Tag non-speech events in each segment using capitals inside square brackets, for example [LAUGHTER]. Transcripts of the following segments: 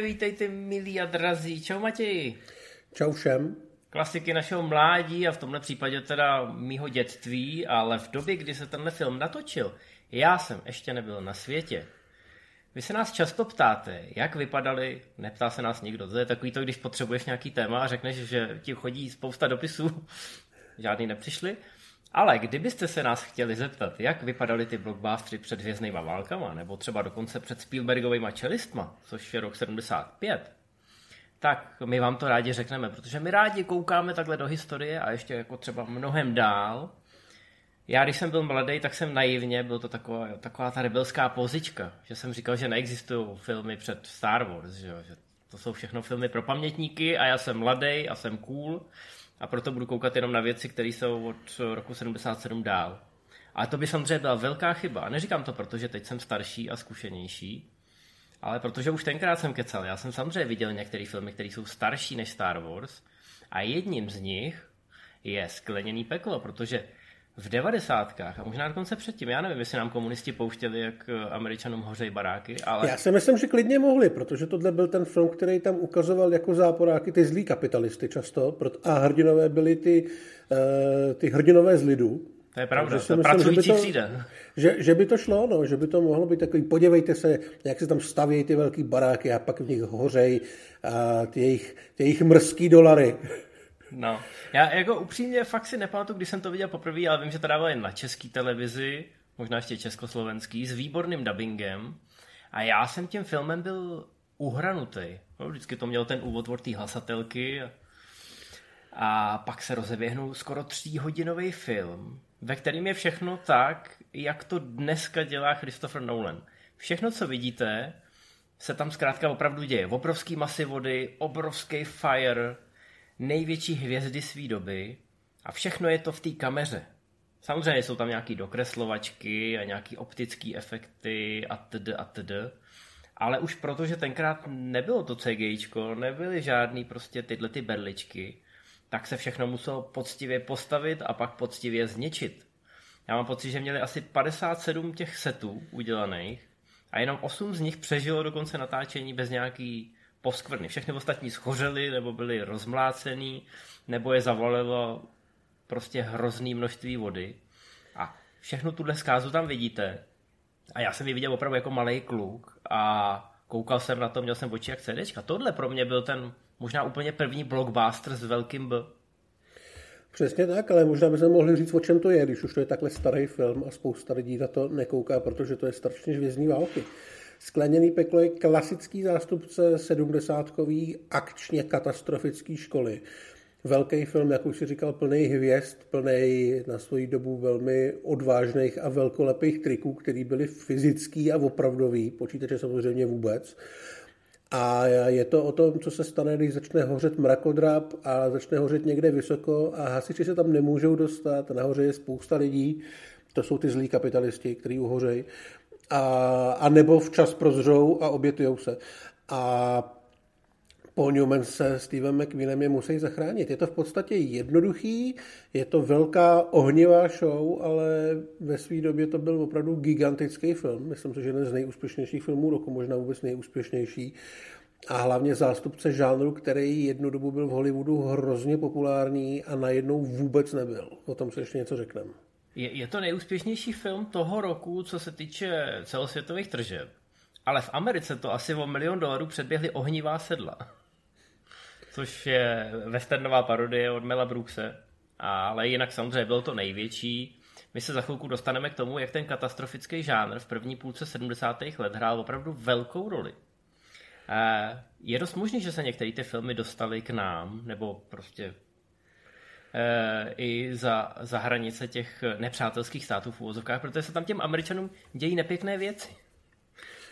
Vítejte, vítejte, milí a drazí. Čau Matěji. Čau všem. Klasiky našeho mládí a v tomhle případě teda mýho dětství, ale v době, kdy se tenhle film natočil, já jsem ještě nebyl na světě. Vy se nás často ptáte, jak vypadali, neptá se nás nikdo, to je takový to, když potřebuješ nějaký téma a řekneš, že ti chodí spousta dopisů, [LAUGHS] žádný nepřišli, ale kdybyste se nás chtěli zeptat, jak vypadaly ty blockbustery před hvězdnýma válkama, nebo třeba dokonce před Spielbergovými čelistma, což je rok 75, tak my vám to rádi řekneme, protože my rádi koukáme takhle do historie a ještě jako třeba mnohem dál. Já, když jsem byl mladý, tak jsem naivně, byl to taková, taková ta rebelská pozička, že jsem říkal, že neexistují filmy před Star Wars, že, že to jsou všechno filmy pro pamětníky a já jsem mladý a jsem cool a proto budu koukat jenom na věci, které jsou od roku 77 dál. A to by samozřejmě byla velká chyba. A neříkám to proto, že teď jsem starší a zkušenější, ale protože už tenkrát jsem kecal. Já jsem samozřejmě viděl některé filmy, které jsou starší než Star Wars a jedním z nich je Skleněný peklo, protože v devadesátkách a možná dokonce předtím, já nevím, jestli nám komunisti pouštěli, jak eh, američanům hořejí baráky, ale... Já si myslím, že klidně mohli, protože tohle byl ten film, který tam ukazoval jako záporáky ty zlí kapitalisty často a hrdinové byly ty, uh, ty hrdinové z lidu. To je pravda, to myslím, pracující že by to, třída. Že, že by to šlo, no, že by to mohlo být takový, podívejte se, jak se tam stavějí ty velký baráky a pak v nich hořej a ty jejich, ty jejich mrzký dolary. No, já jako upřímně fakt si nepamatuju, když jsem to viděl poprvé, ale vím, že to dávali na české televizi, možná ještě československý, s výborným dubbingem. A já jsem tím filmem byl uhranutý. No, vždycky to měl ten úvod od té hlasatelky a, pak se rozeběhnul skoro tříhodinový film, ve kterým je všechno tak, jak to dneska dělá Christopher Nolan. Všechno, co vidíte, se tam zkrátka opravdu děje. Obrovský masy vody, obrovský fire, největší hvězdy své doby a všechno je to v té kameře. Samozřejmě jsou tam nějaký dokreslovačky a nějaký optické efekty a td. a td. Ale už protože tenkrát nebylo to CGIčko, nebyly žádný prostě tyhle ty berličky, tak se všechno muselo poctivě postavit a pak poctivě zničit. Já mám pocit, že měli asi 57 těch setů udělaných a jenom 8 z nich přežilo do konce natáčení bez nějaký poskvrny. Všechny ostatní schořely nebo byly rozmlácený, nebo je zavalilo prostě hrozný množství vody. A všechnu tuhle zkázu tam vidíte. A já jsem ji viděl opravdu jako malý kluk a koukal jsem na to, měl jsem oči jak CDčka. Tohle pro mě byl ten možná úplně první blockbuster s velkým B. Přesně tak, ale možná bychom mohli říct, o čem to je, když už to je takhle starý film a spousta lidí na to nekouká, protože to je strašně žvězdní války. Skleněný peklo je klasický zástupce sedmdesátkový akčně katastrofický školy. Velký film, jak už si říkal, plný hvězd, plný na svoji dobu velmi odvážných a velkolepých triků, které byly fyzický a opravdový, počítače samozřejmě vůbec. A je to o tom, co se stane, když začne hořet mrakodrap a začne hořet někde vysoko a hasiči se tam nemůžou dostat. Nahoře je spousta lidí, to jsou ty zlí kapitalisti, kteří uhořejí a, a nebo včas prozřou a obětujou se. A Paul Newman se Stevem McQueenem je musí zachránit. Je to v podstatě jednoduchý, je to velká ohnivá show, ale ve své době to byl opravdu gigantický film. Myslím si, že jeden z nejúspěšnějších filmů roku, možná vůbec nejúspěšnější. A hlavně zástupce žánru, který jednu dobu byl v Hollywoodu hrozně populární a najednou vůbec nebyl. O tom se ještě něco řekneme. Je, je to nejúspěšnější film toho roku, co se týče celosvětových tržeb. Ale v Americe to asi o milion dolarů předběhly Ohnivá sedla. Což je westernová parodie od Mela Brookse. Ale jinak samozřejmě byl to největší. My se za chvilku dostaneme k tomu, jak ten katastrofický žánr v první půlce 70. let hrál opravdu velkou roli. Je dost možné, že se některé ty filmy dostaly k nám, nebo prostě Eh, i za, za hranice těch nepřátelských států v úvozovkách, protože se tam těm Američanům dějí nepěkné věci.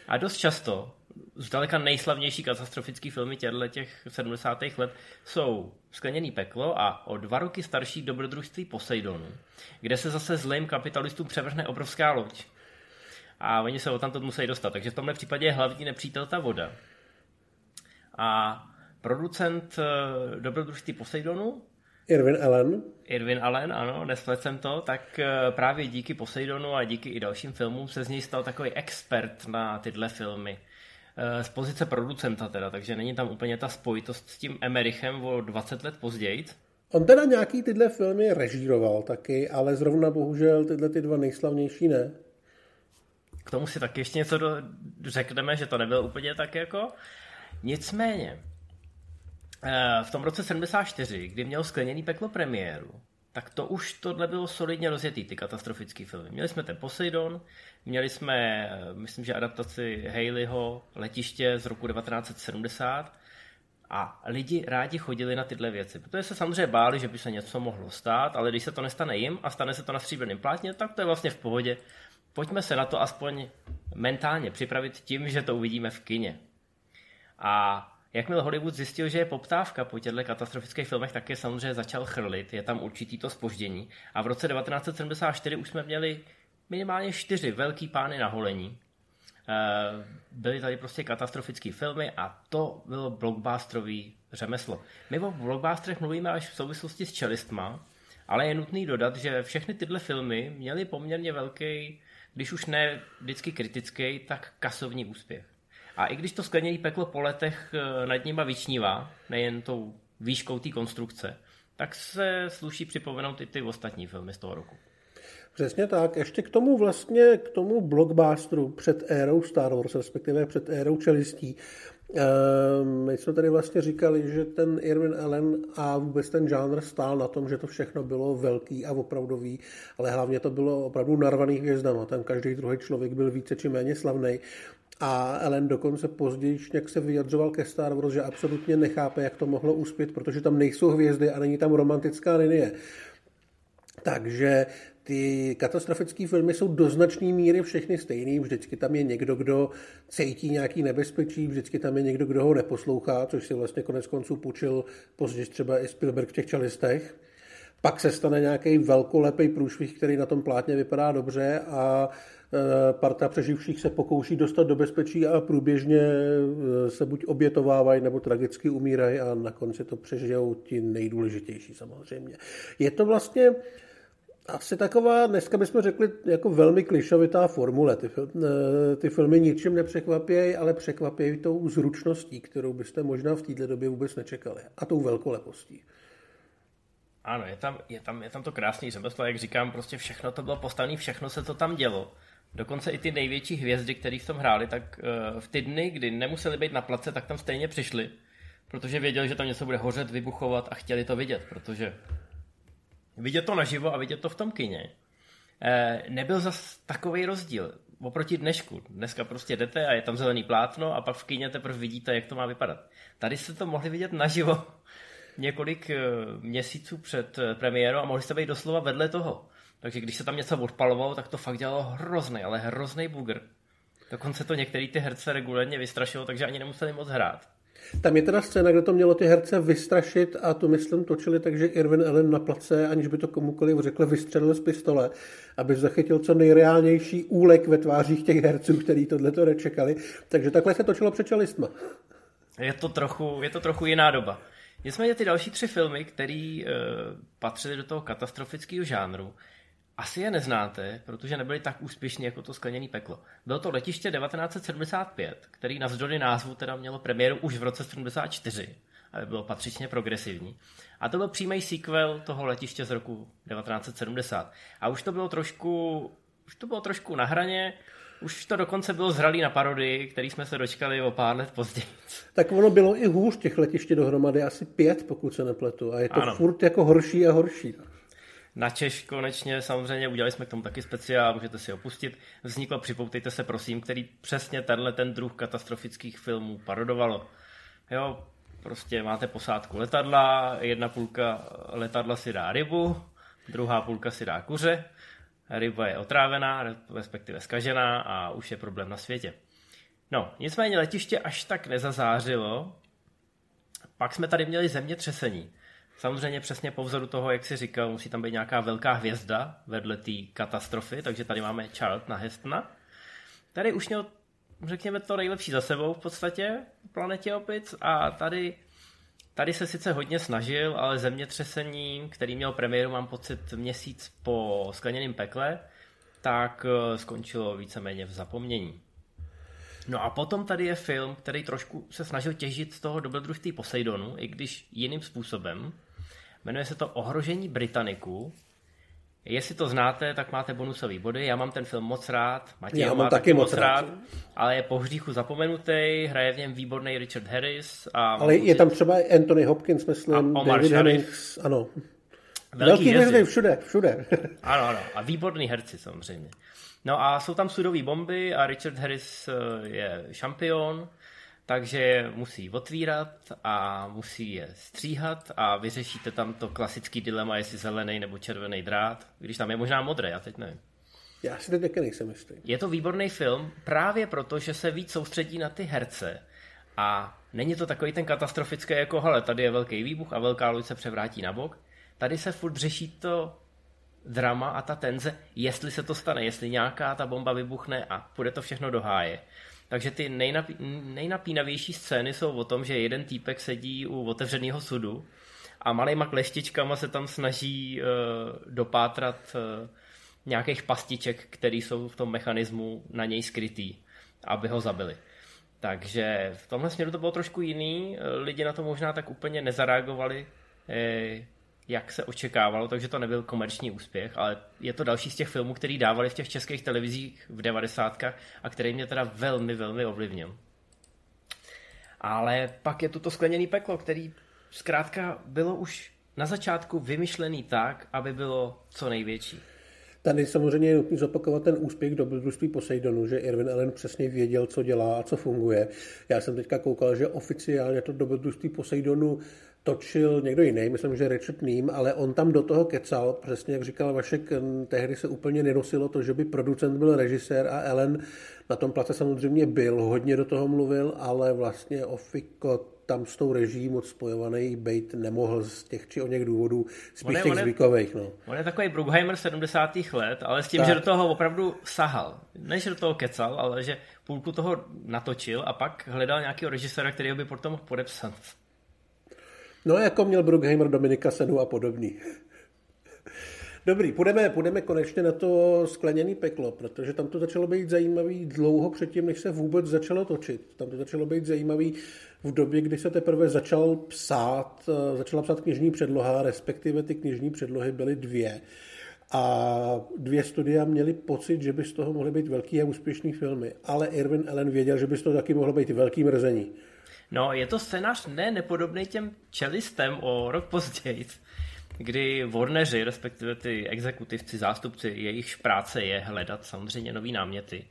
A dost často, zdaleka nejslavnější katastrofický filmy těchto těch 70. let jsou Skleněný peklo a o dva roky starší dobrodružství Poseidonu, kde se zase zlým kapitalistům převrhne obrovská loď. A oni se o tamto musí dostat. Takže v tomhle případě je hlavní nepřítel ta voda. A producent eh, dobrodružství Poseidonu Irvin Allen. Irvin Allen, ano, nesplet jsem to, tak eh, právě díky Poseidonu a díky i dalším filmům se z něj stal takový expert na tyhle filmy. eh, z pozice producenta teda, takže není tam úplně ta spojitost s tím Emerichem o 20 let později. On teda nějaký tyhle filmy režíroval taky, ale zrovna bohužel tyhle ty dva nejslavnější ne. K tomu si taky ještě něco do, řekneme, že to nebylo úplně tak jako. Nicméně, v tom roce 74, kdy měl skleněný peklo premiéru, tak to už tohle bylo solidně rozjetý, ty katastrofické filmy. Měli jsme ten Poseidon, měli jsme, eh, myslím, že adaptaci Haleyho letiště z roku 1970 a lidi rádi chodili na tyhle věci, protože se samozřejmě báli, že by se něco mohlo stát, ale když se to nestane jim a stane se to na stříbrném plátně, tak to je vlastně v pohodě. Pojďme se na to aspoň mentálně připravit tím, že to uvidíme v kině. A jakmile Hollywood zjistil, že je poptávka po těchto katastrofických filmech, tak je samozřejmě začal chrlit, je tam určitý to spoždění. A v roce 1974 už jsme měli minimálně čtyři velký pány na holení. Eh, byly tady prostě katastrofické filmy a to bylo blockbusterový řemeslo. My o blockbusterech mluvíme až v souvislosti s čelistma, ale je nutný dodat, že všechny tyhle filmy měly poměrně velký, když už ne vždycky kritický, tak kasovní úspěch. A i když to skleněné peklo po letech eh, nad nima vyčnívá, nejen tou výškou té konstrukce, tak se sluší připomenout i ty ostatní filmy z toho roku. Přesně tak. Ještě k tomu vlastně, k tomu blockbusteru před érou Star Wars, respektive před érou čelistí. Ehm, my jsme tady vlastně říkali, že ten Irvin Allen a vůbec ten žánr stál na tom, že to všechno bylo velký a opravdový, ale hlavně to bylo opravdu narvaný hvězdama. Ten každý druhý člověk byl více či méně slavný. A Ellen dokonce později jak se vyjadřoval ke Star Wars, že absolutně nechápe, jak to mohlo uspět, protože tam nejsou hvězdy a není tam romantická linie. Takže ty katastrofické filmy jsou do značné míry všechny stejný. Vždycky tam je někdo, kdo cítí nějaký nebezpečí, vždycky tam je někdo, kdo ho neposlouchá, což si vlastně konec konců půjčil později třeba i Spielberg v těch čalistech. Pak se stane nějaký velkolepý průšvih, který na tom plátně vypadá dobře a e, parta přeživších se pokouší dostat do bezpečí a průběžně e, se buď obětovávají nebo tragicky umírají a na konci to přežijou ti nejdůležitější samozřejmě. Je to vlastně asi taková, dneska bychom řekli, jako velmi klišovitá formule. Ty, eh, ty filmy ničím nepřekvapějí, ale překvapějí tou zručností, kterou byste možná v této době vůbec nečekali. A tou velkolepostí. Ano, je tam, je tam, je tam to krásný řemeslo, jak říkám, prostě všechno to bylo postavené, všechno se to tam dělo. Dokonce i ty největší hvězdy, které v tom hráli, tak uh, v ty dny, kdy nemuseli být na place, tak tam stejně přišli, protože věděli, že tam něco bude hořet, vybuchovat a chtěli to vidět, protože vidět to naživo a vidět to v tom kině, eh, nebyl zas takový rozdíl oproti dnešku. Dneska prostě jdete a je tam zelený plátno a pak v kině teprve vidíte, jak to má vypadat. Tady jste to mohli vidět naživo několik eh, měsíců před eh, premiérou a mohli jste být doslova vedle toho. Takže když se tam něco odpalovalo, tak to fakt dělalo hrozný, ale hrozný bugr. Dokonce to některý ty herce regulérně vystrašilo, takže ani nemuseli moc hrát. Tam je teda scéna, kde to mělo ty herce vystrašit a tu myslím točili tak, že Irvin Allen na place, aniž by to komukoliv řekl, vystřelil z pistole, aby zachytil co nejreálnější úlek ve tvářích těch herců, který tohle to nečekali. Takže takhle se točilo před čelistma. Je to trochu, je to trochu jiná doba. Nicméně ty další tři filmy, které uh, patřily do toho katastrofického žánru, asi je neznáte, protože nebyli tak úspěšní jako to skleněné peklo. Bylo to letiště 1975, který navzdory názvu teda mělo premiéru už v roce 74, ale bylo patřičně progresivní. A to byl přímý sequel toho letiště z roku 1970. A už to bylo trošku, už to bylo trošku na hraně, už to dokonce bylo zralý na parodii, který jsme se dočkali o pár let později. Tak ono bylo i hůř těch letiště dohromady, asi pět, pokud se nepletu. A je to ano. furt jako horší a horší na Češ konečně samozřejmě udělali jsme k tomu taky speciál, můžete si opustit. Vzniklo Připoutejte se prosím, který přesně tenhle ten druh katastrofických filmů parodovalo. Jo, prostě máte posádku letadla, jedna půlka letadla si dá rybu, druhá půlka si dá kuře, ryba je otrávená, respektive skažená a už je problém na světě. No, nicméně letiště až tak nezazářilo, pak jsme tady měli zemětřesení. Samozřejmě přesně po vzoru toho, jak si říkal, musí tam být nějaká velká hvězda vedle té katastrofy, takže tady máme Charltona Hestona. Tady už měl, řekněme, to nejlepší za sebou v podstatě planetě opic a tady, tady se sice hodně snažil, ale zemětřesení, který měl premiéru, mám pocit, měsíc po skleněném pekle, tak eh, skončilo víceméně v zapomnění. No a potom tady je film, který trošku se snažil těžit z toho dobrodružství Poseidonu, i když jiným způsobem. Jmenuje se to Ohrožení Britanniku. Jestli to znáte, tak máte bonusové body. Já mám ten film moc rád. Matěj Já ho mám má taky moc rád. ale je po hříchu zapomenutý, hraje v něm výborný Richard Harris. A Ale je tam třeba Anthony Hopkins, myslím, A Omar David Sharif. Hennings, ano. Velký Velký všude, všude. [LAUGHS] Ano, ano. A výborný herci samozřejmě. No a jsou tam sudové bomby a Richard Harris eh, je šampion, takže musí otvírat a musí je stříhat a vyřešíte tam to klasický dilema, jestli zelený nebo červený drát, když tam je možná modrý, já teď nevím. Já si teď taky nejsem jistý. Je to výborný film právě proto, že se víc soustředí na ty herce a není to takový ten katastrofický jako, hele, tady je velký výbuch a velká loď se převrátí na bok. Tady se furt řeší to drama a ta tenze, jestli se to stane, jestli nějaká ta bomba vybuchne a půjde to všechno do háje. Takže ty nejnapí, nejnapínavější scény jsou o tom, že jeden týpek sedí u otevřeného sudu a malýma kleštičkama se tam snaží uh, dopátrat uh, nějakých pastiček, které jsou v tom mechanismu na něj skrytý, aby ho zabili. Takže v tomhle směru to bylo trošku jiný, eh, lidi na to možná tak úplně nezareagovali, eh, jak se očekávalo, takže to nebyl komerční úspěch, ale je to další z těch filmů, který dávali v těch českých televizích v 90. a který mě teda velmi, velmi ovlivnil. Ale pak je tu to skleněný peklo, který zkrátka bylo už na začátku vymyšlený tak, aby bylo co největší. Tady samozřejmě je nutný zopakovat ten úspěch dobrodružství Poseidonu, že Irvin Allen přesně věděl, co dělá a co funguje. Já jsem teďka koukal, že oficiálně to dobrodružství Poseidonu točil někdo jiný, myslím, že Richard Neem, ale on tam do toho kecal, přesně jak říkal Vašek, tehdy se úplně nenosilo to, že by producent byl režisér a Ellen na tom place samozřejmě byl, hodně do toho mluvil, ale vlastně Ofiko tam s tou režií moc spojovaný být nemohl z těch či o něch důvodů, spíš On je- těch on je- zvykových. No. On je takový Bruckheimer 70. let, ale s tím, Tak. že do toho opravdu sahal. Ne, že do toho kecal, ale že půlku toho natočil a pak hledal nějakého režiséra, který by potom mohl podepsat. No, jako měl Bruckheimer, Dominika Senu a podobný. Dobrý, půjdeme, půjdeme konečně na to skleněný peklo, protože tam to začalo být zajímavý dlouho předtím, než se vůbec začalo točit. Tam to začalo být zajímavý v době, kdy se teprve začal psát, eh, začala psát knižní předloha, respektive ty knižní předlohy byly dvě. A dvě studia měly pocit, že by z toho mohly být velký a úspěšný filmy. Ale Irvin Allen věděl, že by z toho taky mohlo být velký mrzení. No, je to scénář ne nepodobný těm čelistem o rok později, kdy Warneri, respektive ty exekutivci, zástupci, jejichž práce je hledat samozřejmě nový náměty,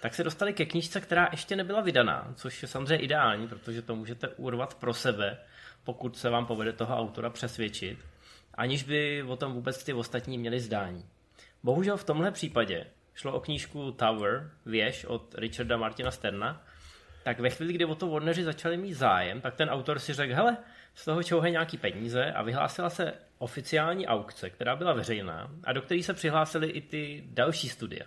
tak se dostali ke knížce, která ještě nebyla vydaná, což je samozřejmě ideální, protože to můžete urvat pro sebe, pokud se vám povede toho autora přesvědčit, aniž by o tom vůbec ty ostatní měli zdání. Bohužel v tomhle případě šlo o knížku Tower, věž od Richarda Martina Sterna, tak ve chvíli, kdy o to Warneri začali mít zájem, tak ten autor si řekl, hele, z toho čouhají nějaký peníze a vyhlásila se oficiální aukce, která byla veřejná a do které se přihlásily i ty další studia.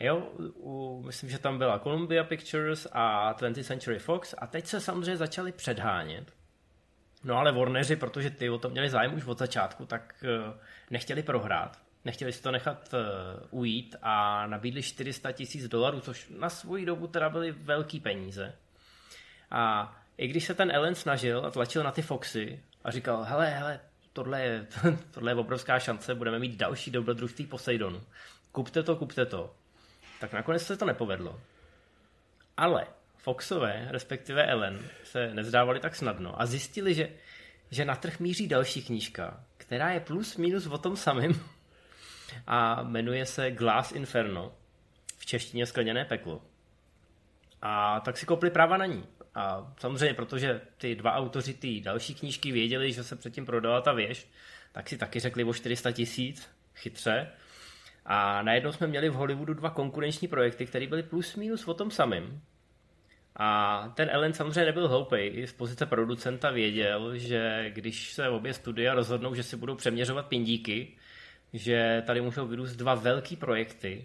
Jo, u, myslím, že tam byla Columbia Pictures a 20th Century Fox a teď se samozřejmě začali předhánět. No ale Warneri, protože ty o to měli zájem už od začátku, tak eh, nechtěli prohrát. Nechtěli si to nechat eh, ujít a nabídli 400 tisíc dolarů, což na svoji dobu teda byly velký peníze. A i když se ten Ellen snažil a tlačil na ty Foxy a říkal, hele, hele, tohle je, [LAUGHS] tohle je obrovská šance, budeme mít další dobrodružství Poseidonu. Kupte to, kupte to. Tak nakonec se to nepovedlo. Ale Foxové, respektive Ellen, se nevzdávali tak snadno a zjistili, že, že na trh míří další knížka, která je plus minus o tom samém [LAUGHS] a jmenuje se Glass Inferno, v češtině skleněné peklo. A tak si kopli práva na ní. A samozřejmě, protože ty dva autoři ty další knížky věděli, že se předtím prodala ta věž, tak si taky řekli o 400 tisíc, chytře. A najednou jsme měli v Hollywoodu dva konkurenční projekty, které byly plus minus o tom samém. A ten Ellen samozřejmě nebyl hloupej. I z pozice producenta věděl, že když se obě studia rozhodnou, že si budou přeměřovat pindíky, že tady můžou vyrůst dva velký projekty.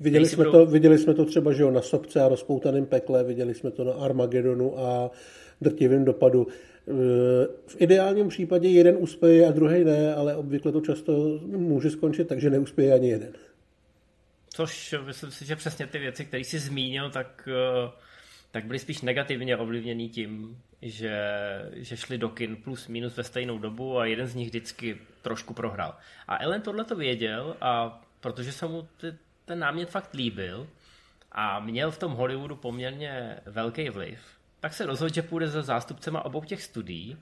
Viděli jsme, budou- to, viděli jsme to třeba že jo, na Sobce a rozpoutaném pekle, viděli jsme to na Armagedonu a drtivém dopadu. E, V ideálním případě jeden uspěje a druhý ne, ale obvykle to často může skončit, takže neuspěje ani jeden. Což myslím si, že přesně ty věci, které jsi zmínil, tak, tak byly spíš negativně ovlivněný tím, že, že šli do kin plus minus ve stejnou dobu a jeden z nich vždycky trošku prohrál. A Ellen tohle to věděl a protože se mu ty, ten námět fakt líbil a měl v tom Hollywoodu poměrně velký vliv, tak se rozhodl, že půjde za zástupcema obou těch studií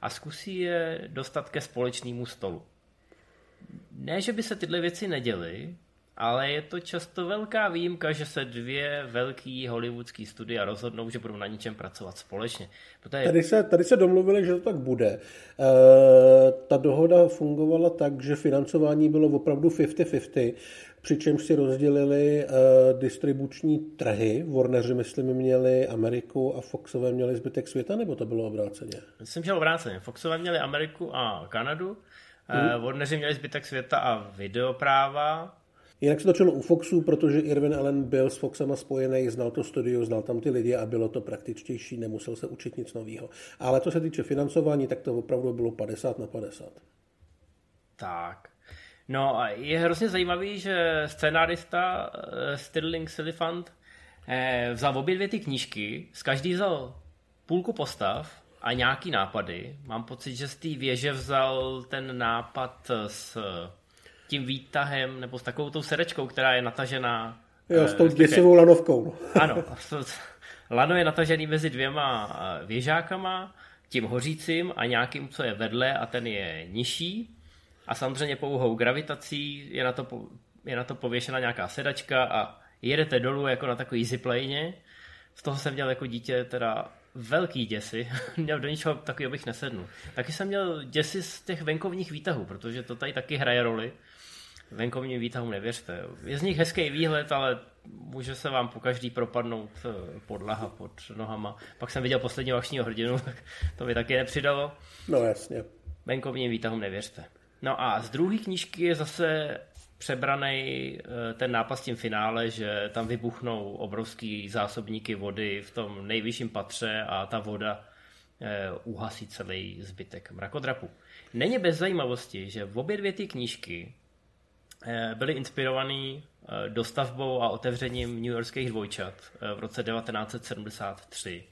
a zkusí je dostat ke společnému stolu. Ne, že by se tyhle věci neděly, ale je to často velká výjimka, že se dvě velký hollywoodský studia rozhodnou, že budou na něčem pracovat společně. Protože... Tady, se, tady se domluvili, že to tak bude. E, ta dohoda fungovala tak, že financování bylo opravdu 50-50, přičemž si rozdělili e, distribuční trhy. Warneri, myslím, měli Ameriku a Foxové měli zbytek světa, nebo to bylo obráceně? Myslím, že obráceně. Foxové měli Ameriku a Kanadu, hmm. Warneri měli zbytek světa a videopráva, Jinak se točilo u Foxu, protože Irvin Allen byl s Foxama spojený, znal to studio, znal tam ty lidi a bylo to praktičtější, nemusel se učit nic nového. Ale co se týče financování, tak to opravdu bylo 50 na 50. Tak. No a je hrozně zajímavý, že scénárista uh, Stirling Silifant eh, vzal obě dvě ty knížky, z každý vzal půlku postav a nějaký nápady. Mám pocit, že z té věže vzal ten nápad s tím výtahem nebo s takovou tou sedečkou, která je natažená. Jo, s tou eh, děsivou lanovkou. [LAUGHS] Ano, lano je natažený mezi dvěma eh, věžákama, tím hořícím a nějakým, co je vedle a ten je nižší. A samozřejmě pouhou gravitací je na to, je na to pověšena nějaká sedačka a jedete dolů jako na takový ziplejně. Z toho jsem měl jako dítě teda velký děsy. [LAUGHS] měl do ničeho takového bych nesednul. Taky jsem měl děsy z těch venkovních výtahů, protože to tady taky hraje roli venkovním výtahům nevěřte. Je z nich hezký výhled, ale může se vám po každý propadnout eh, podlaha pod nohama. Pak jsem viděl posledního akčního hrdinu, [LAUGHS] tak to by taky nepřidalo. No jasně. Venkovním výtahům nevěřte. No a z druhé knížky je zase přebraný eh, ten nápad s tím finále, že tam vybuchnou obrovský zásobníky vody v tom nejvyšším patře a ta voda eh, uhasí celý zbytek mrakodrapu. Není bez zajímavosti, že v obě dvě ty knížky Eh, byli inspirovaný eh, dostavbou a otevřením New Yorkských dvojčat eh, v roce 1973.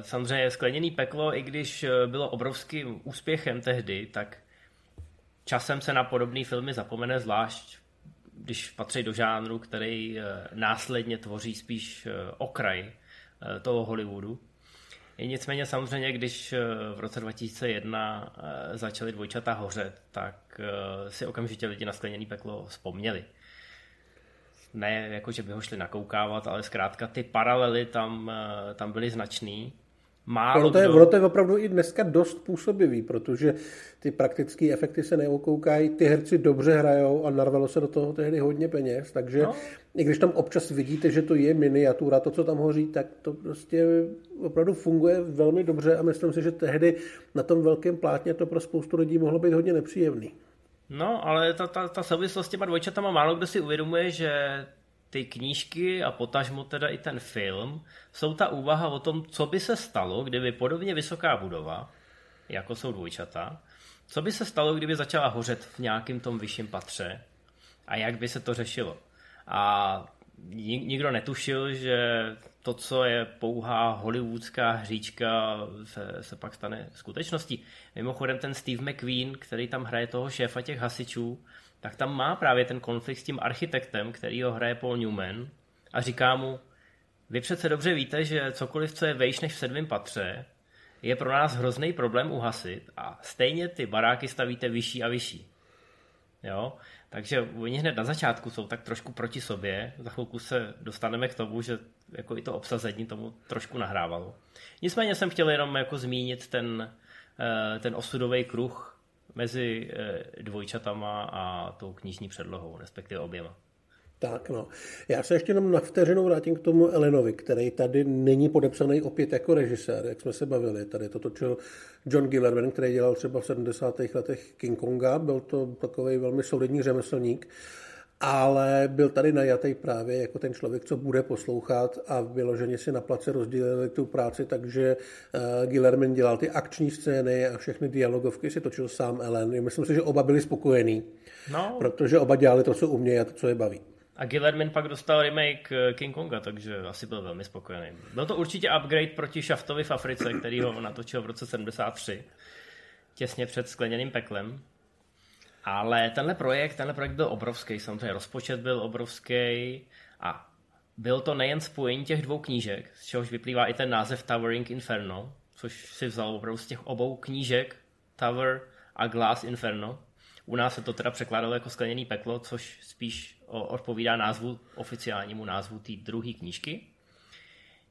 Samozřejmě skleněný peklo, i když bylo obrovským úspěchem tehdy, tak časem se na podobné filmy zapomene, zvlášť když patří do žánru, který následně tvoří spíš okraj toho Hollywoodu. Nicméně samozřejmě, když eh, v roce 2001 eh, začaly dvojčata hořet, tak eh, si okamžitě lidi na skleněný peklo vzpomněli. Ne jako, že by ho šli nakoukávat, ale zkrátka ty paralely tam, tam byly značný Málo ono, to je, kdo... ono to je opravdu i dneska dost působivý, protože ty praktické efekty se neokoukají, ty herci dobře hrajou a narvalo se do toho tehdy hodně peněz, takže no. i když tam občas vidíte, že to je miniatura, to, co tam hoří, tak to prostě opravdu funguje velmi dobře a myslím si, že tehdy na tom velkém plátně to pro spoustu lidí mohlo být hodně nepříjemný. No, ale ta, ta, ta souvislost s těma dvojčatama málo kdo si uvědomuje, že ty knížky a potažmo teda i ten film jsou ta úvaha o tom, co by se stalo, kdyby podobně vysoká budova, jako jsou dvojčata, co by se stalo, kdyby začala hořet v nějakém tom vyšším patře a jak by se to řešilo. A nikdo netušil, že to, co je pouhá hollywoodská hříčka, se, se pak stane skutečností. Mimochodem ten Steve McQueen, který tam hraje toho šéfa těch hasičů, tak tam má právě ten konflikt s tím architektem, který ho hraje Paul Newman a říká mu, vy přece dobře víte, že cokoliv, co je vejš než v sedmém patře, je pro nás hrozný problém uhasit a stejně ty baráky stavíte vyšší a vyšší. Jo? Takže oni hned na začátku jsou tak trošku proti sobě. Za chvilku se dostaneme k tomu, že jako i to obsazení tomu trošku nahrávalo. Nicméně jsem chtěl jenom jako zmínit ten, eh, ten osudový kruh mezi eh, dvojčatama a tou knižní předlohou, respektive oběma. Tak no. Já se ještě jenom na vteřinu vrátím k tomu Elenovi, který tady není podepsaný opět jako režisér, jak jsme se bavili. Tady to točil John Gillerman, který dělal třeba v 70. letech King Konga, byl to takový velmi solidní řemeslník. Ale byl tady najatý právě jako ten člověk, co bude poslouchat a vyloženě si na place rozdělili tu práci, takže uh, Guillermin dělal ty akční scény a všechny dialogovky si točil sám Ellen. Myslím si, že oba byli spokojení, no. protože oba dělali to, co umějí a to, co je baví. A Guillermin pak dostal remake eh, King Konga, takže asi byl velmi spokojený. Byl to určitě upgrade proti Shaftovi v Africe, který ho natočil v roce 73, těsně před skleněným peklem. Ale tenhle projekt, tenhle projekt byl obrovský, samozřejmě rozpočet byl obrovský a byl to nejen spojení těch dvou knížek, z čehož vyplývá i ten název Towering Inferno, což si vzal opravdu z těch obou knížek Tower a Glass Inferno. U nás se to teda překládalo jako skleněný peklo, což spíš odpovídá názvu, oficiálnímu názvu té druhé knížky.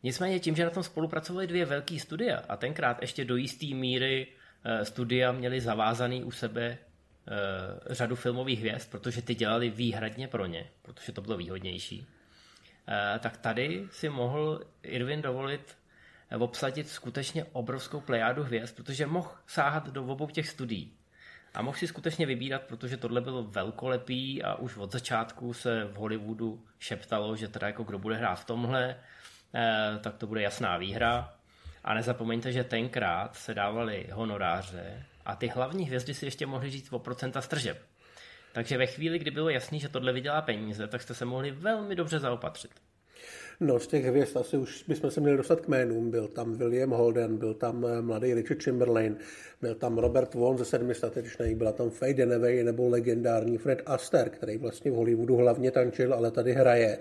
Nicméně tím, že na tom spolupracovali dvě velké studia a tenkrát ještě do jisté míry eh, studia měli zavázaný u sebe řadu filmových hvězd, protože ty dělali výhradně pro ně, protože to bylo výhodnější, uh, tak tady si mohl Irvin dovolit obsadit skutečně obrovskou plejádu hvězd, protože mohl sáhat do obou těch studií. A mohl si skutečně vybírat, protože tohle bylo velkolepý a už od začátku se v Hollywoodu šeptalo, že teda jako kdo bude hrát v tomhle, eh, tak to bude jasná výhra. A nezapomeňte, že tenkrát se dávali honoráře a ty hlavní hvězdy si ještě mohly říct o procenta stržeb. Takže ve chvíli, kdy bylo jasný, že tohle vydělá peníze, tak jste se mohli velmi dobře zaopatřit. No, z těch hvězd asi už bychom se měli dostat k jménům. Byl tam William Holden, byl tam eh, mladý Richard Chamberlain, byl tam Robert Vaughn ze sedmi statečných, byla tam Faye Dunaway nebo legendární Fred Astaire, který vlastně v Hollywoodu hlavně tančil, ale tady hraje.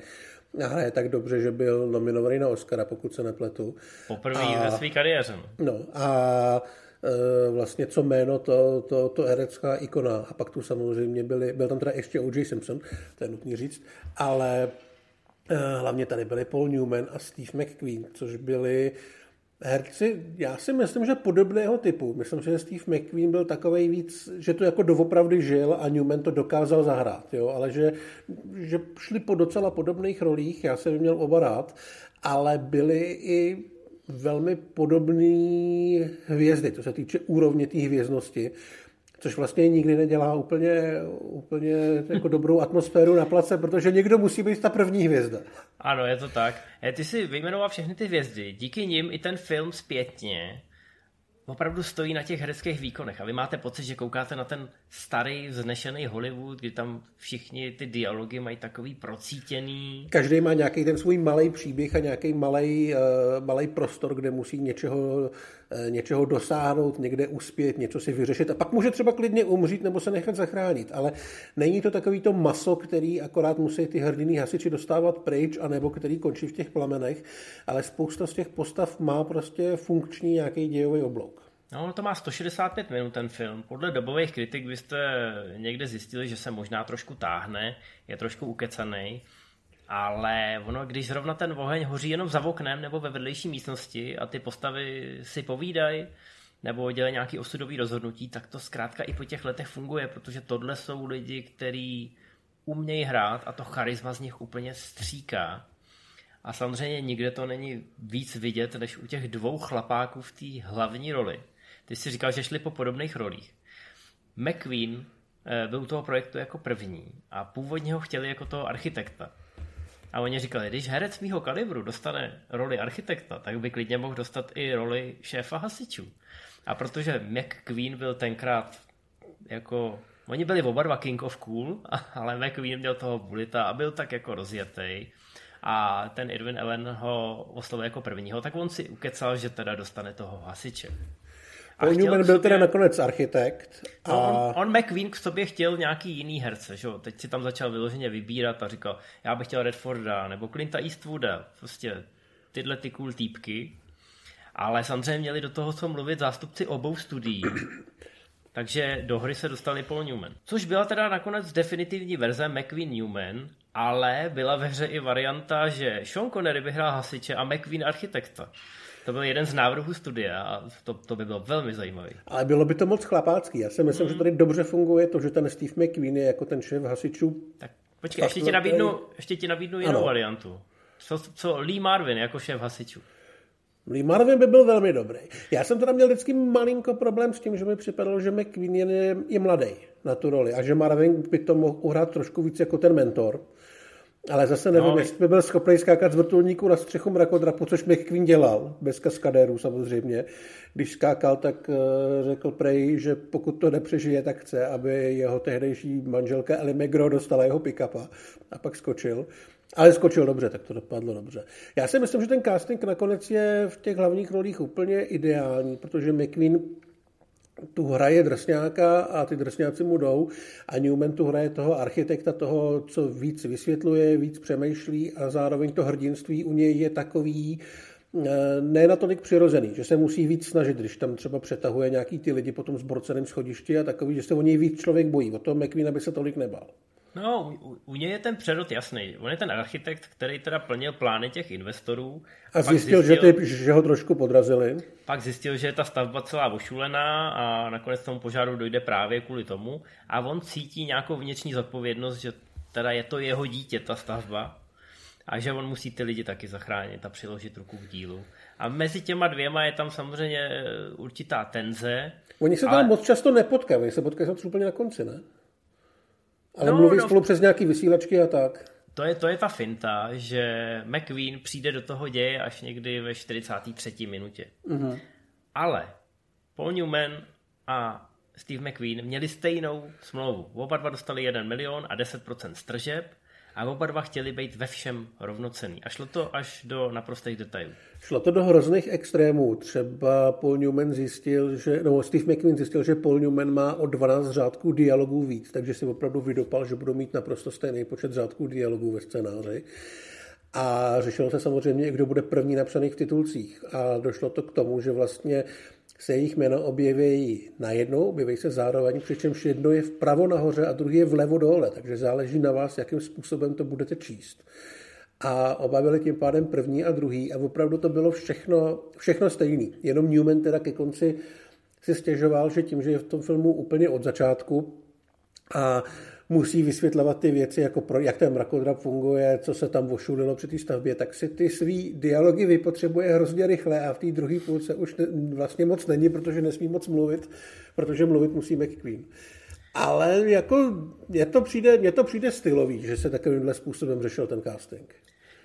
A hraje tak dobře, že byl nominovaný na Oscara, pokud se nepletu. Poprvé ve své kariéře. No a Eh, vlastně co jméno, to, to, to herecká ikona. A pak tu samozřejmě byli, byl tam teda ještě O.J. Simpson, to je nutný říct, ale eh, hlavně tady byli Paul Newman a Steve McQueen, což byli herci, já si myslím, že podobného typu. Myslím že Steve McQueen byl takový víc, že to jako doopravdy žil a Newman to dokázal zahrát, jo? ale že, že šli po docela podobných rolích, já jsem měl oba rád, ale byli i velmi podobné hvězdy, co se týče úrovně té hvězdnosti, což vlastně nikdy nedělá úplně, úplně jako dobrou atmosféru na place, protože někdo musí být ta první hvězda. Ano, je to tak. E, ty si vyjmenoval všechny ty hvězdy. Díky nim i ten film zpětně opravdu stojí na těch hereckých výkonech a vy máte pocit, že koukáte na ten starý, vznešený Hollywood, kdy tam všichni ty dialogy mají takový procítěný. Každý má nějaký ten svůj malý příběh a nějaký malý, uh, malý prostor, kde musí něčeho, něčeho dosáhnout, někde uspět, něco si vyřešit a pak může třeba klidně umřít nebo se nechat zachránit, ale není to takový to maso, který akorát musí ty hrdinný hasiči dostávat pryč, anebo který končí v těch plamenech, ale spousta z těch postav má prostě funkční nějaký dějový oblok. No, to má 165 minut ten film. Podle dobových kritik byste někde zjistili, že se možná trošku táhne, je trošku ukecaný, ale ono, když zrovna ten oheň hoří jenom za oknem nebo ve vedlejší místnosti a ty postavy si povídají, nebo dělají nějaký osudový rozhodnutí, tak to zkrátka i po těch letech funguje, protože tohle jsou lidi, kteří umějí hrát a to charisma z nich úplně stříká. A samozřejmě nikde to není víc vidět, než u těch dvou chlapáků v té hlavní roli. Ty jsi říkal, že šli po podobných rolích. McQueen eh, byl u toho projektu jako první a původně ho chtěli jako toho architekta. A oni říkali, když herec mýho kalibru dostane roli architekta, tak by klidně mohl dostat i roli šéfa hasičů. A protože McQueen byl tenkrát jako... Oni byli oba dva King of Cool, [LAUGHS] ale McQueen měl toho bulita a byl tak jako rozjetý. A ten Irwin Allen ho oslovil jako prvního, tak on si ukecal, že teda dostane toho hasiče. Paul Newman byl teda nakonec architekt. A... No, on, on McQueen k sobě chtěl nějaký jiný herce, že? teď si tam začal vyloženě vybírat a říkal, já bych chtěl Redforda nebo Clinta Eastwooda, prostě tyhle ty cool týpky. Ale samozřejmě měli do toho co mluvit zástupci obou studií. [CLEARS THROAT] Takže do hry se dostali Paul Newman. Což byla teda nakonec definitivní verze McQueen Newman, ale byla ve hře i varianta, že Sean Connery vyhrál hasiče a McQueen architekta. To byl jeden z návrhů studia a to, to by bylo velmi zajímavý. Ale bylo by to moc chlapácký. Já si myslím, mm. že tady dobře funguje to, že ten Steve McQueen je jako ten šéf hasičů. Tak počkej, ještě ti, nabídnu, ještě ti nabídnu jinou ano. variantu. Co, co Lee Marvin jako šéf hasičů? Lee Marvin by byl velmi dobrý. Já jsem teda měl vždycky malinko problém s tím, že mi připadalo, že McQueen je, je mladý na tu roli a že Marvin by to mohl uhrát trošku víc jako ten mentor. Ale zase nevím, no, jestli by byl schopný skákat z vrtulníku na střechu mrakodrapu, což McQueen dělal, bez kaskadérů samozřejmě. Když skákal, tak uh, řekl Prej, že pokud to nepřežije, tak chce, aby jeho tehdejší manželka Ellie McGraw dostala jeho pick-upa a pak skočil. Ale skočil dobře, tak to dopadlo dobře. Já si myslím, že ten casting nakonec je v těch hlavních rolích úplně ideální, protože McQueen tu hraje drsňáka a ty drsňáci mu jdou a Newman tu hraje toho architekta, toho, co víc vysvětluje, víc přemýšlí a zároveň to hrdinství u něj je takový, eh, ne natolik přirozený, že se musí víc snažit, když tam třeba přetahuje nějaký ty lidi po tom zborceném schodišti a takový, že se o něj víc člověk bojí. O tom McQueen by se tolik nebal. No, u, u něj je ten přerod jasný. On je ten architekt, který teda plnil plány těch investorů. A zjistil, zjistil že, ty, že ho trošku podrazili. Pak zjistil, že je ta stavba celá ošulená a nakonec tomu požáru dojde právě kvůli tomu. A on cítí nějakou vnitřní zodpovědnost, že teda je to jeho dítě, ta stavba. A že on musí ty lidi taky zachránit a přiložit ruku k dílu. A mezi těma dvěma je tam samozřejmě eh, určitá tenze. Oni se tam ale... moc často nepotkají, se potkají úplně na konci, ne? Ale no, mluví no, spolu přes nějaký vysílačky a tak. To je, to je ta finta, že McQueen přijde do toho děje až někdy ve 43. minutě. Uh-huh. Ale Paul Newman a Steve McQueen měli stejnou smlouvu. Oba dva dostali 1 milion a 10% stržeb a oba dva chtěli být ve všem rovnocený. A šlo to až do naprostých detailů. Šlo to do hrozných extrémů. Třeba Paul Newman zjistil, že, no Steve McQueen zjistil, že Paul Newman má o 12 řádků dialogů víc, takže si opravdu vydopal, že budou mít naprosto stejný počet řádků dialogů ve scénáři. A řešilo se samozřejmě, kdo bude první napsaný v titulcích. A došlo to k tomu, že vlastně se jejich jméno objeví najednou, objeví se zároveň, přičemž jedno je vpravo nahoře a druhý je vlevo dole, takže záleží na vás, jakým způsobem to budete číst. A oba byli tím pádem první a druhý a opravdu to bylo všechno, všechno stejný. Jenom Newman teda ke konci si stěžoval, že tím, že je v tom filmu úplně od začátku a musí vysvětlovat ty věci, jako pro, jak ten mrakodrap funguje, co se tam vošulilo při té stavbě, tak si ty svý dialogy vypotřebuje hrozně rychle a v té druhé půlce už ne, vlastně moc není, protože nesmí moc mluvit, protože mluvit musí McQueen. Ale jako mně to přijde, mně to přijde stylový, že se takovýmhle způsobem řešil ten casting.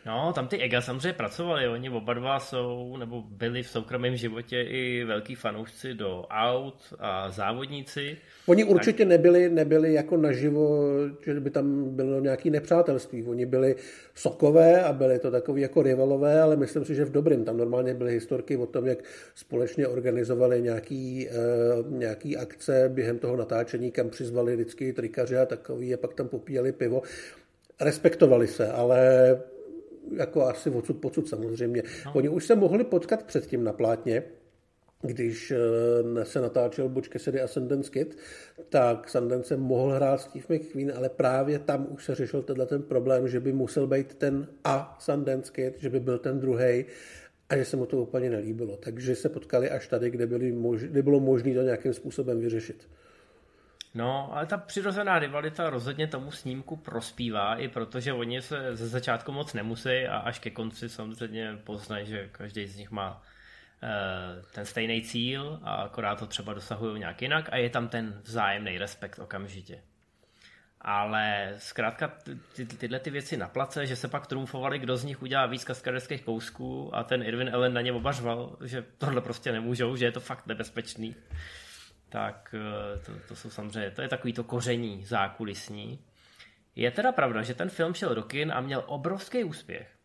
No, tam ty Ega samozřejmě pracovali, oni oba dva jsou, nebo byli v soukromém životě i velký fanoušci do aut a závodníci. Oni určitě tak... nebyli, nebyli jako naživo, že by tam bylo nějaké nepřátelství. Oni byli sokové a byli to takový jako rivalové, ale myslím si, že v dobrým. Tam normálně byly historky o tom, jak společně organizovali nějaký, uh, nějaký akce během toho natáčení, kam přizvali vždycky trikaři a takový a pak tam popíjeli pivo. Respektovali se, ale jako asi odsud pocud samozřejmě. No. Oni už se mohli potkat předtím na plátně, když eh, se natáčel Butch Cassidy a Sundance Kid, tak Sundance mohl hrát Steve McQueen, ale právě tam už se řešil tenhle ten problém, že by musel být ten a Sundance Kid, že by byl ten druhý a že se mu to úplně nelíbilo. Takže se potkali až tady, kde, byli mož, kde bylo možné to nějakým způsobem vyřešit. No, ale ta přirozená rivalita rozhodně tomu snímku prospívá, i protože oni se ze začátku moc nemusí a až ke konci samozřejmě poznají, že každý z nich má eh, ten stejný cíl a akorát to třeba dosahují nějak jinak a je tam ten vzájemný respekt okamžitě. Ale zkrátka ty, ty, tyhle ty věci na place, že se pak trumfovali, kdo z nich udělá víc kaskaderských kousků a ten Irvin Allen na ně obařval, že tohle prostě nemůžou, že je to fakt nebezpečný tak eh, to, to jsou samozřejmě, to je takový to koření zákulisní. Je teda pravda, že ten film šel do kin a měl obrovský úspěch.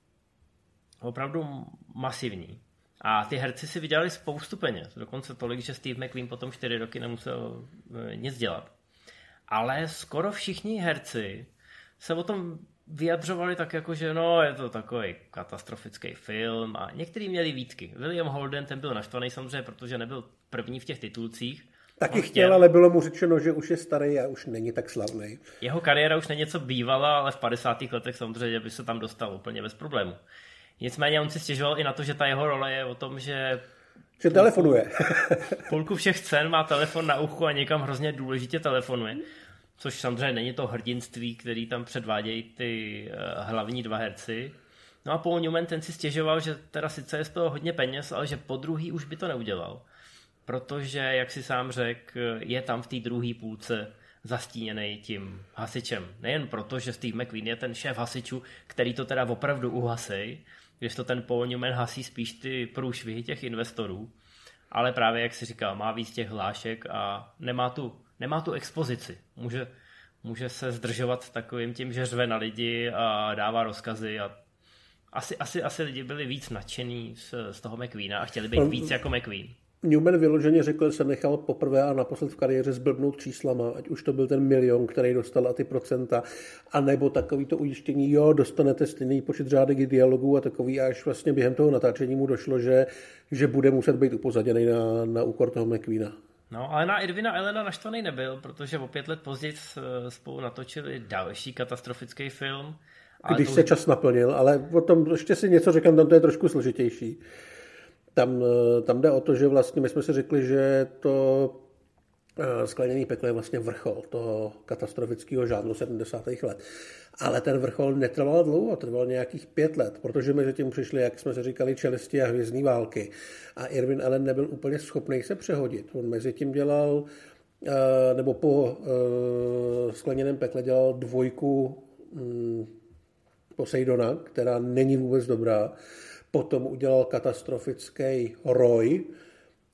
Opravdu masivní. A ty herci si vydělali spoustu peněz. Dokonce tolik, že Steve McQueen potom čtyři roky nemusel eh, nic dělat. Ale skoro všichni herci se o tom vyjadřovali tak jako, že no, je to takový katastrofický film a někteří měli výtky. William Holden, ten byl naštvaný samozřejmě, protože nebyl první v těch titulcích, Taky chtěl, chtěl, ale bylo mu řečeno, že už je starý a už není tak slavný. Jeho kariéra už není něco bývala, ale v 50. letech samozřejmě by se tam dostal úplně bez problému. Nicméně on si stěžoval i na to, že ta jeho role je o tom, že že telefonuje. [LAUGHS] Půlku všech cen má telefon na uchu a někam hrozně důležitě telefonuje. Což samozřejmě není to hrdinství, který tam předvádějí ty uh, hlavní dva herci. No a Paul Newman ten si stěžoval, že teda sice je z toho hodně peněz, ale že po druhý už by to neudělal. Protože, jak si sám řekl, je tam v té druhé půlce zastíněný tím hasičem. Nejen proto, že Steve McQueen je ten šéf hasičů, který to teda opravdu uhasej, když to ten Paul Newman hasí spíš ty průšvihy těch investorů, ale právě, jak si říkal, má víc těch hlášek a nemá tu, nemá tu expozici. Může, může se zdržovat takovým tím, že řve na lidi a dává rozkazy a asi, asi, asi lidi byli víc nadšený z, z toho McQueena a chtěli být víc jako McQueen. Newman vyloženě řekl, že se nechal poprvé a naposled v kariéře zblbnout číslama, ať už to byl ten milion, který dostal a ty procenta, a nebo takový to ujištění, jo, dostanete stejný počet řádek dialogů a takový, až vlastně během toho natáčení mu došlo, že, že bude muset být upozaděný na, na úkor toho McQueena. No, ale na Edvina Elena naštvaný nebyl, protože o pět let později spolu natočili další katastrofický film. Když se už... čas naplnil, ale o tom ještě si něco řekám, tam to je trošku složitější. Tam, eh, tam jde o to, že vlastně my jsme si řekli, že to eh, skleněný peklo je vlastně vrchol toho katastrofického žádnu 70. let. Ale ten vrchol netrval dlouho, trval nějakých pět let, protože mezi tím přišli, jak jsme se říkali, čelisti a hvězdní války. A Irvin Allen nebyl úplně schopný se přehodit. On mezi tím dělal, eh, nebo po skleněném pekle dělal dvojku mm, Poseidona, která není vůbec dobrá. Potom udělal katastrofický Roy,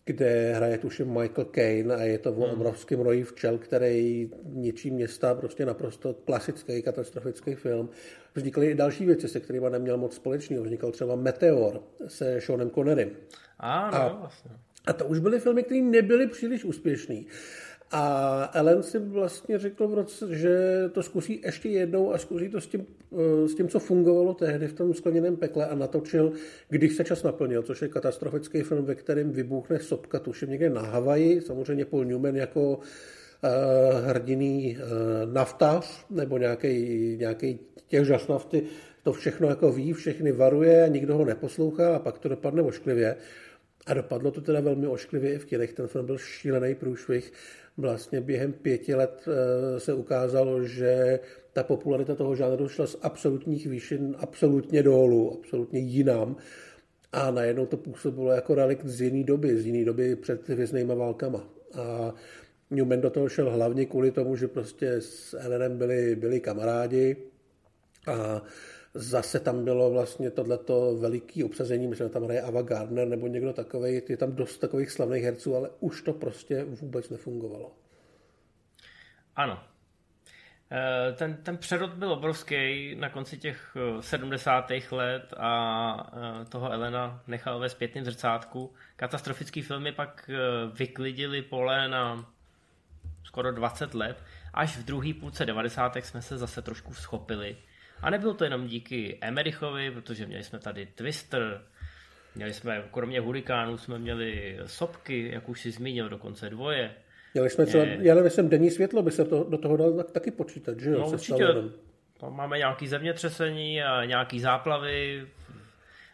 kde hraje tuším Michael Caine a je to o hmm. obrovském roji včel, který ničí města, prostě naprosto klasický katastrofický film. Vznikly i další věci, se kterými neměl moc společného. Vznikal třeba Meteor se Seanem Connerym. A, no, a, vlastně. a to už byly filmy, které nebyly příliš úspěšné. A Ellen si vlastně řekl v roce, že to zkusí ještě jednou a zkusí to s tím, eh, s tím, co fungovalo tehdy v tom skleněném pekle a natočil, když se čas naplnil, což je katastrofický film, ve kterém vybuchne sopka, tuším někde na Havaji, samozřejmě Paul Newman jako uh, hrdiný uh, naftař nebo nějaký, nějaký těžař nafty, to všechno jako ví, všechny varuje a nikdo ho neposlouchá a pak to dopadne ošklivě. A dopadlo to teda velmi ošklivě i v kinech. Ten film byl šílený průšvih vlastně během pěti let eh, se ukázalo, že ta popularita toho žánru šla z absolutních výšin absolutně dolů, absolutně jinam. A najednou to působilo jako relikt z jiné doby, z jiné doby před hvězdnýma válkama. A Newman do toho šel hlavně kvůli tomu, že prostě s Ellenem byli, byli kamarádi a Zase tam bylo vlastně tohleto veliký obsazení, myslím, tam hraje Ava Gardner nebo někdo takový, je tam dost takových slavných herců, ale už to prostě vůbec nefungovalo. Ano. Eh, ten, ten přerod byl obrovský na konci těch 70. Eh, let a eh, toho Elena nechal ve zpětném zrcátku. Katastrofický filmy pak vyklidili pole na skoro 20 let. Až v druhé půlce 90. jsme se zase trošku schopili a nebylo to jenom díky Emerichovi, protože měli jsme tady Twister, měli jsme, kromě hurikánů, jsme měli sopky, jak už si zmínil, dokonce dvoje. Měli jsme třeba, já nevím, denní světlo by se to, do toho dal taky počítat, že jo? No určitě, tam máme nějaký zemětřesení a nějaký záplavy.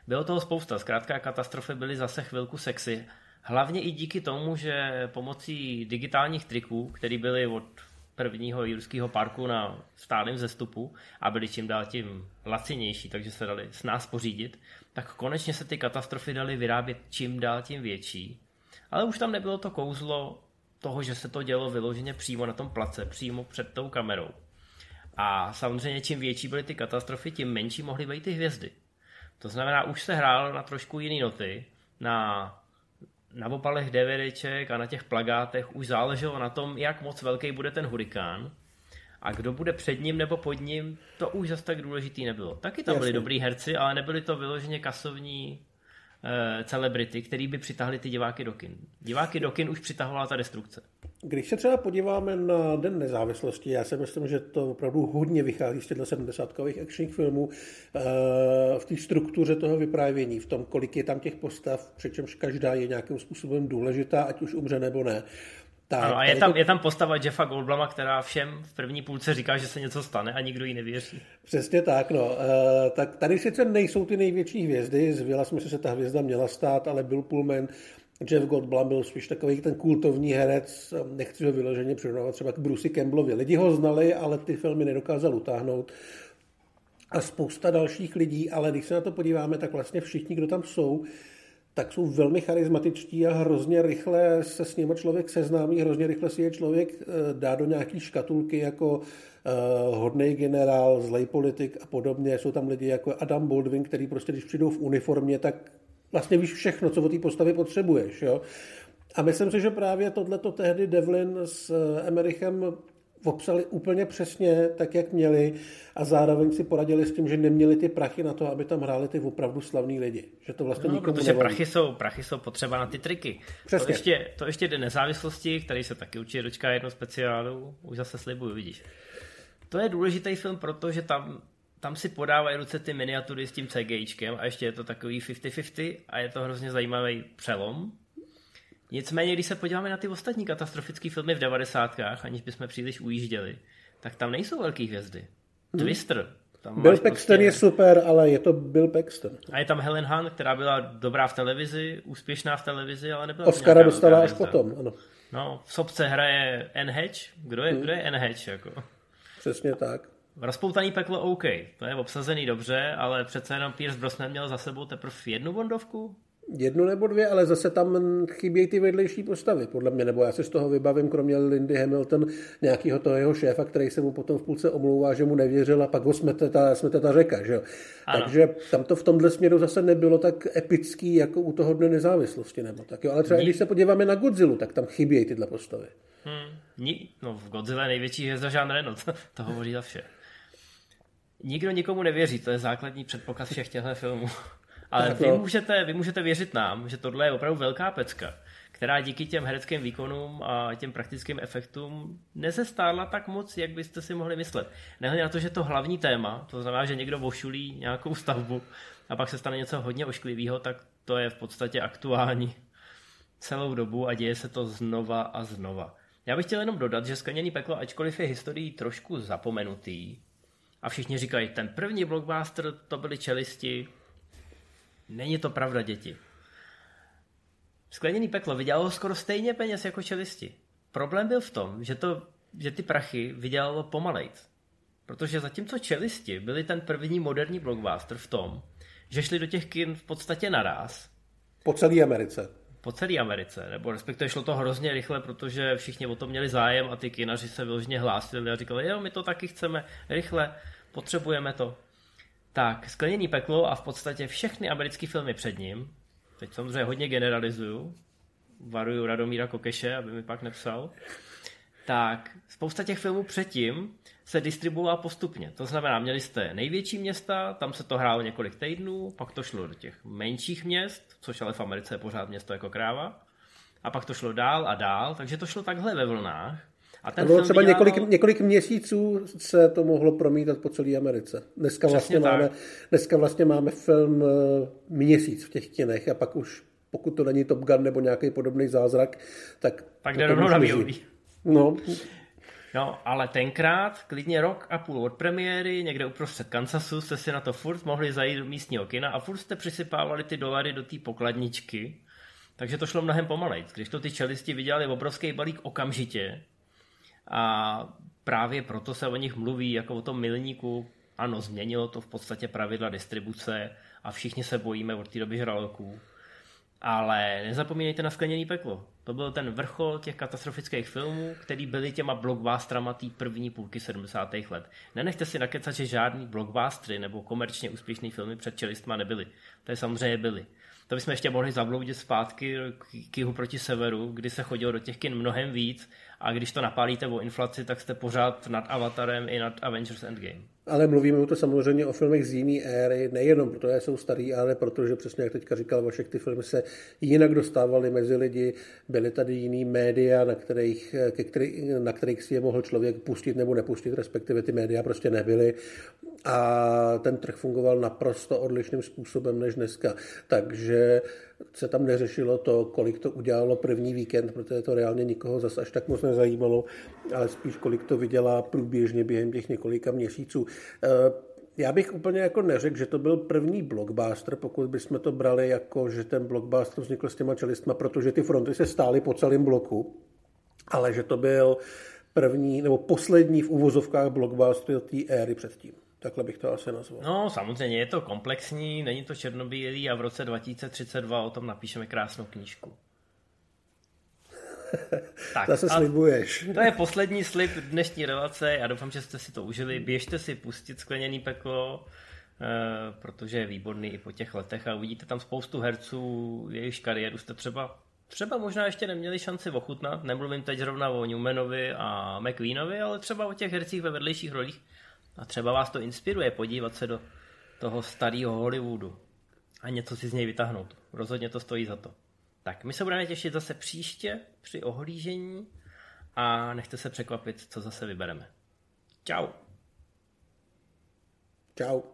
Bylo toho spousta, zkrátka katastrofy byly zase chvilku sexy. Hlavně i díky tomu, že pomocí digitálních triků, které byly od prvního jurského parku na stálém zestupu a byli čím dál tím lacinější, takže se dali s nás pořídit, tak konečně se ty katastrofy daly vyrábět čím dál tím větší. Ale už tam nebylo to kouzlo toho, že se to dělo vyloženě přímo na tom place, přímo před tou kamerou. A samozřejmě čím větší byly ty katastrofy, tím menší mohly být ty hvězdy. To znamená, už se hrálo na trošku jiný noty, na na opalech DVDček a na těch plagátech už záleželo na tom, jak moc velký bude ten hurikán a kdo bude před ním nebo pod ním, to už zase tak důležitý nebylo. Taky tam Jasně. byli dobrý herci, ale nebyli to vyloženě kasovní celebrity, který by přitahli ty diváky do kin. Diváky do kin už přitahovala ta destrukce. Když se třeba podíváme na Den nezávislosti, já si myslím, že to opravdu hodně vychází z těchto 70 akčních filmů eh, v té struktuře toho vyprávění, v tom, kolik je tam těch postav, přičemž každá je nějakým způsobem důležitá, ať už umře nebo ne. Tak, ano, a je tam, to... je tam postava Jeffa Goldblama, která všem v první půlce říká, že se něco stane a nikdo jí nevěří. Přesně tak, no. Uh, tak tady sice nejsou ty největší hvězdy, z Vila jsme se ta hvězda měla stát, ale Bill Pullman Jeff Goldblum byl spíš takový ten kultovní herec, nechci ho vyloženě přirovnávat třeba k Brucey Campbellovi. Lidi ho znali, ale ty filmy nedokázal utáhnout. a spousta dalších lidí, ale když se na to podíváme, tak vlastně všichni, kdo tam jsou, tak jsou velmi charismatičtí a hrozně rychle se s nimi člověk seznámí, hrozně rychle si je člověk eh, dá do nějaký škatulky jako uh, hodný generál, zlej politik a podobně. Jsou tam lidi jako Adam Baldwin, který prostě, když přijdou v uniformě, tak vlastně víš všechno, co o té postavě potřebuješ. Jo? A myslím si, že právě tohleto tehdy Devlin s eh, Emerichem popsali úplně přesně tak, jak měli a zároveň si poradili s tím, že neměli ty prachy na to, aby tam hráli ty opravdu slavní lidi. Že to vlastně no, protože prachy jsou, prachy jsou potřeba na ty triky. Přesně. To ještě, to ještě jde nezávislosti, který se taky určitě dočká jedno speciálu, už zase slibuju, vidíš. To je důležitý film, protože tam, tam si podávají ruce ty miniatury s tím CGIčkem a ještě je to takový 50-50 a je to hrozně zajímavý přelom, Nicméně, když se podíváme na ty ostatní katastrofické filmy v 90. aniž bychom příliš ujížděli, tak tam nejsou velké hvězdy. Hmm. Twister. Tam Bill Paxton prostě... je super, ale je to Bill Paxton. A je tam Helen Hunt, která byla dobrá v televizi, úspěšná v televizi, ale nebyla Oscara dostala až potom, ano. No, v sobce hraje N. Hatch. Kdo je, hmm. kdo je N. Hatch? Jako? Přesně tak. Rozpoutaný peklo OK, to je obsazený dobře, ale přece jenom Pierce Brosnan měl za sebou teprve jednu bondovku? Jednu nebo dvě, ale zase tam chybějí ty vedlejší postavy, podle mě, nebo já si z toho vybavím, kromě Lindy Hamilton, nějakého toho jeho šéfa, který se mu potom v půlce omlouvá, že mu nevěřil a pak ho smete ta, smete ta řeka, že jo. Takže tam to v tomhle směru zase nebylo tak epický, jako u toho dne nezávislosti, nebo tak jo. Ale třeba Ní... když se podíváme na Godzilla, tak tam chybějí tyhle postavy. Hmm. Ní... No v Godzilla je největší hvězda Jean Reno, [LAUGHS] to, to hovoří za vše. Nikdo nikomu nevěří, to je základní předpoklad všech těchto filmů. Ale vy můžete, vy můžete věřit nám, že tohle je opravdu velká pecka, která díky těm hereckým výkonům a těm praktickým efektům nezestárla tak moc, jak byste si mohli myslet. Nehledě na to, že to hlavní téma, to znamená, že někdo vošulí nějakou stavbu a pak se stane něco hodně ošklivého, tak to je v podstatě aktuální celou dobu a děje se to znova a znova. Já bych chtěl jenom dodat, že Skleněný peklo, ačkoliv je historií trošku zapomenutý, a všichni říkají, ten první blockbuster to byly čelisti, Není to pravda, děti. Skleněný peklo vydělalo skoro stejně peněz jako čelisti. Problém byl v tom, že, to, že ty prachy vydělalo pomalejc. Protože zatímco čelisti byli ten první moderní blockbuster v tom, že šli do těch kin v podstatě naraz. Po celé Americe. Po celé Americe, nebo respektive šlo to hrozně rychle, protože všichni o to měli zájem a ty kinaři se vyloženě hlásili a říkali, jo, my to taky chceme, rychle, potřebujeme to. Tak, Skleněný peklo a v podstatě všechny americké filmy před ním, teď samozřejmě hodně generalizuju, varuju Radomíra Kokeše, aby mi pak nepsal, tak spousta těch filmů předtím se distribuovala postupně. To znamená, měli jste největší města, tam se to hrálo několik týdnů, pak to šlo do těch menších měst, což ale v Americe je pořád město jako kráva, a pak to šlo dál a dál, takže to šlo takhle ve vlnách. A ten bylo třeba dělal... několik, několik měsíců se to mohlo promítat po celé Americe. Dneska vlastně, máme, dneska vlastně máme film eh, měsíc v těch kinech a pak už, pokud to není Top Gun nebo nějaký podobný zázrak, tak... Tak jde rovnou na No. No, ale tenkrát, klidně rok a půl od premiéry, někde uprostřed Kansasu, jste si na to furt mohli zajít do místního kina a furt jste přisypávali ty dolary do té pokladničky, takže to šlo mnohem pomalejc. Když to ty čelisti vydělali obrovský balík okamžitě, a právě proto se o nich mluví jako o tom milníku. Ano, změnilo to v podstatě pravidla distribuce a všichni se bojíme od té doby žraloků. Ale nezapomínejte na skleněný peklo. To byl ten vrchol těch katastrofických filmů, který byly těma blockbusterama té první půlky 70. let. Nenechte si nakecat, že žádný blockbustery nebo komerčně úspěšný filmy před čelistma nebyly. To je samozřejmě byly. To bychom ještě mohli zabloudit zpátky k jihu proti severu, kdy se chodilo do těch kin mnohem víc a když to napálíte o inflaci, tak jste pořád nad Avatarem i nad Avengers Endgame. Ale mluvíme to samozřejmě o filmech z jiné éry, nejenom protože jsou starý, ale protože přesně jak teďka říkal Vašek, ty filmy se jinak dostávaly mezi lidi, byly tady jiný média, na kterých, ke který, na kterých si je mohl člověk pustit nebo nepustit, respektive ty média prostě nebyly a ten trh fungoval naprosto odlišným způsobem než dneska. Takže se tam neřešilo to, kolik to udělalo první víkend, protože to reálně nikoho zase až tak moc nezajímalo, ale spíš kolik to vydělá průběžně během těch několika měsíců. Eh, já bych úplně jako neřekl, že to byl první blockbuster, pokud bychom to brali jako, že ten blockbuster vznikl s těma čelistma, protože ty fronty se stály po celém bloku, ale že to byl první nebo poslední v uvozovkách blockbuster té éry předtím. Takhle bych to asi nazval. No, samozřejmě je to komplexní, není to černobílý a v roce 2032 o tom napíšeme krásnou knížku. [LAUGHS] tak, Zase slibuješ. To je poslední slib dnešní relace. Já doufám, že jste si to užili. Běžte si pustit skleněný peklo, eh, protože je výborný i po těch letech a uvidíte tam spoustu herců, jejichž kariéru jste třeba třeba možná ještě neměli šanci ochutnat. Nemluvím teď zrovna o Newmanovi a McQueenovi, ale třeba o těch hercích ve vedlejších rolích. A třeba vás to inspiruje podívat se do toho starého Hollywoodu a něco si z něj vytáhnout. Rozhodně to stojí za to. Tak my se budeme těšit zase příště při ohlížení a nechte se překvapit, co zase vybereme. Ciao. Ciao.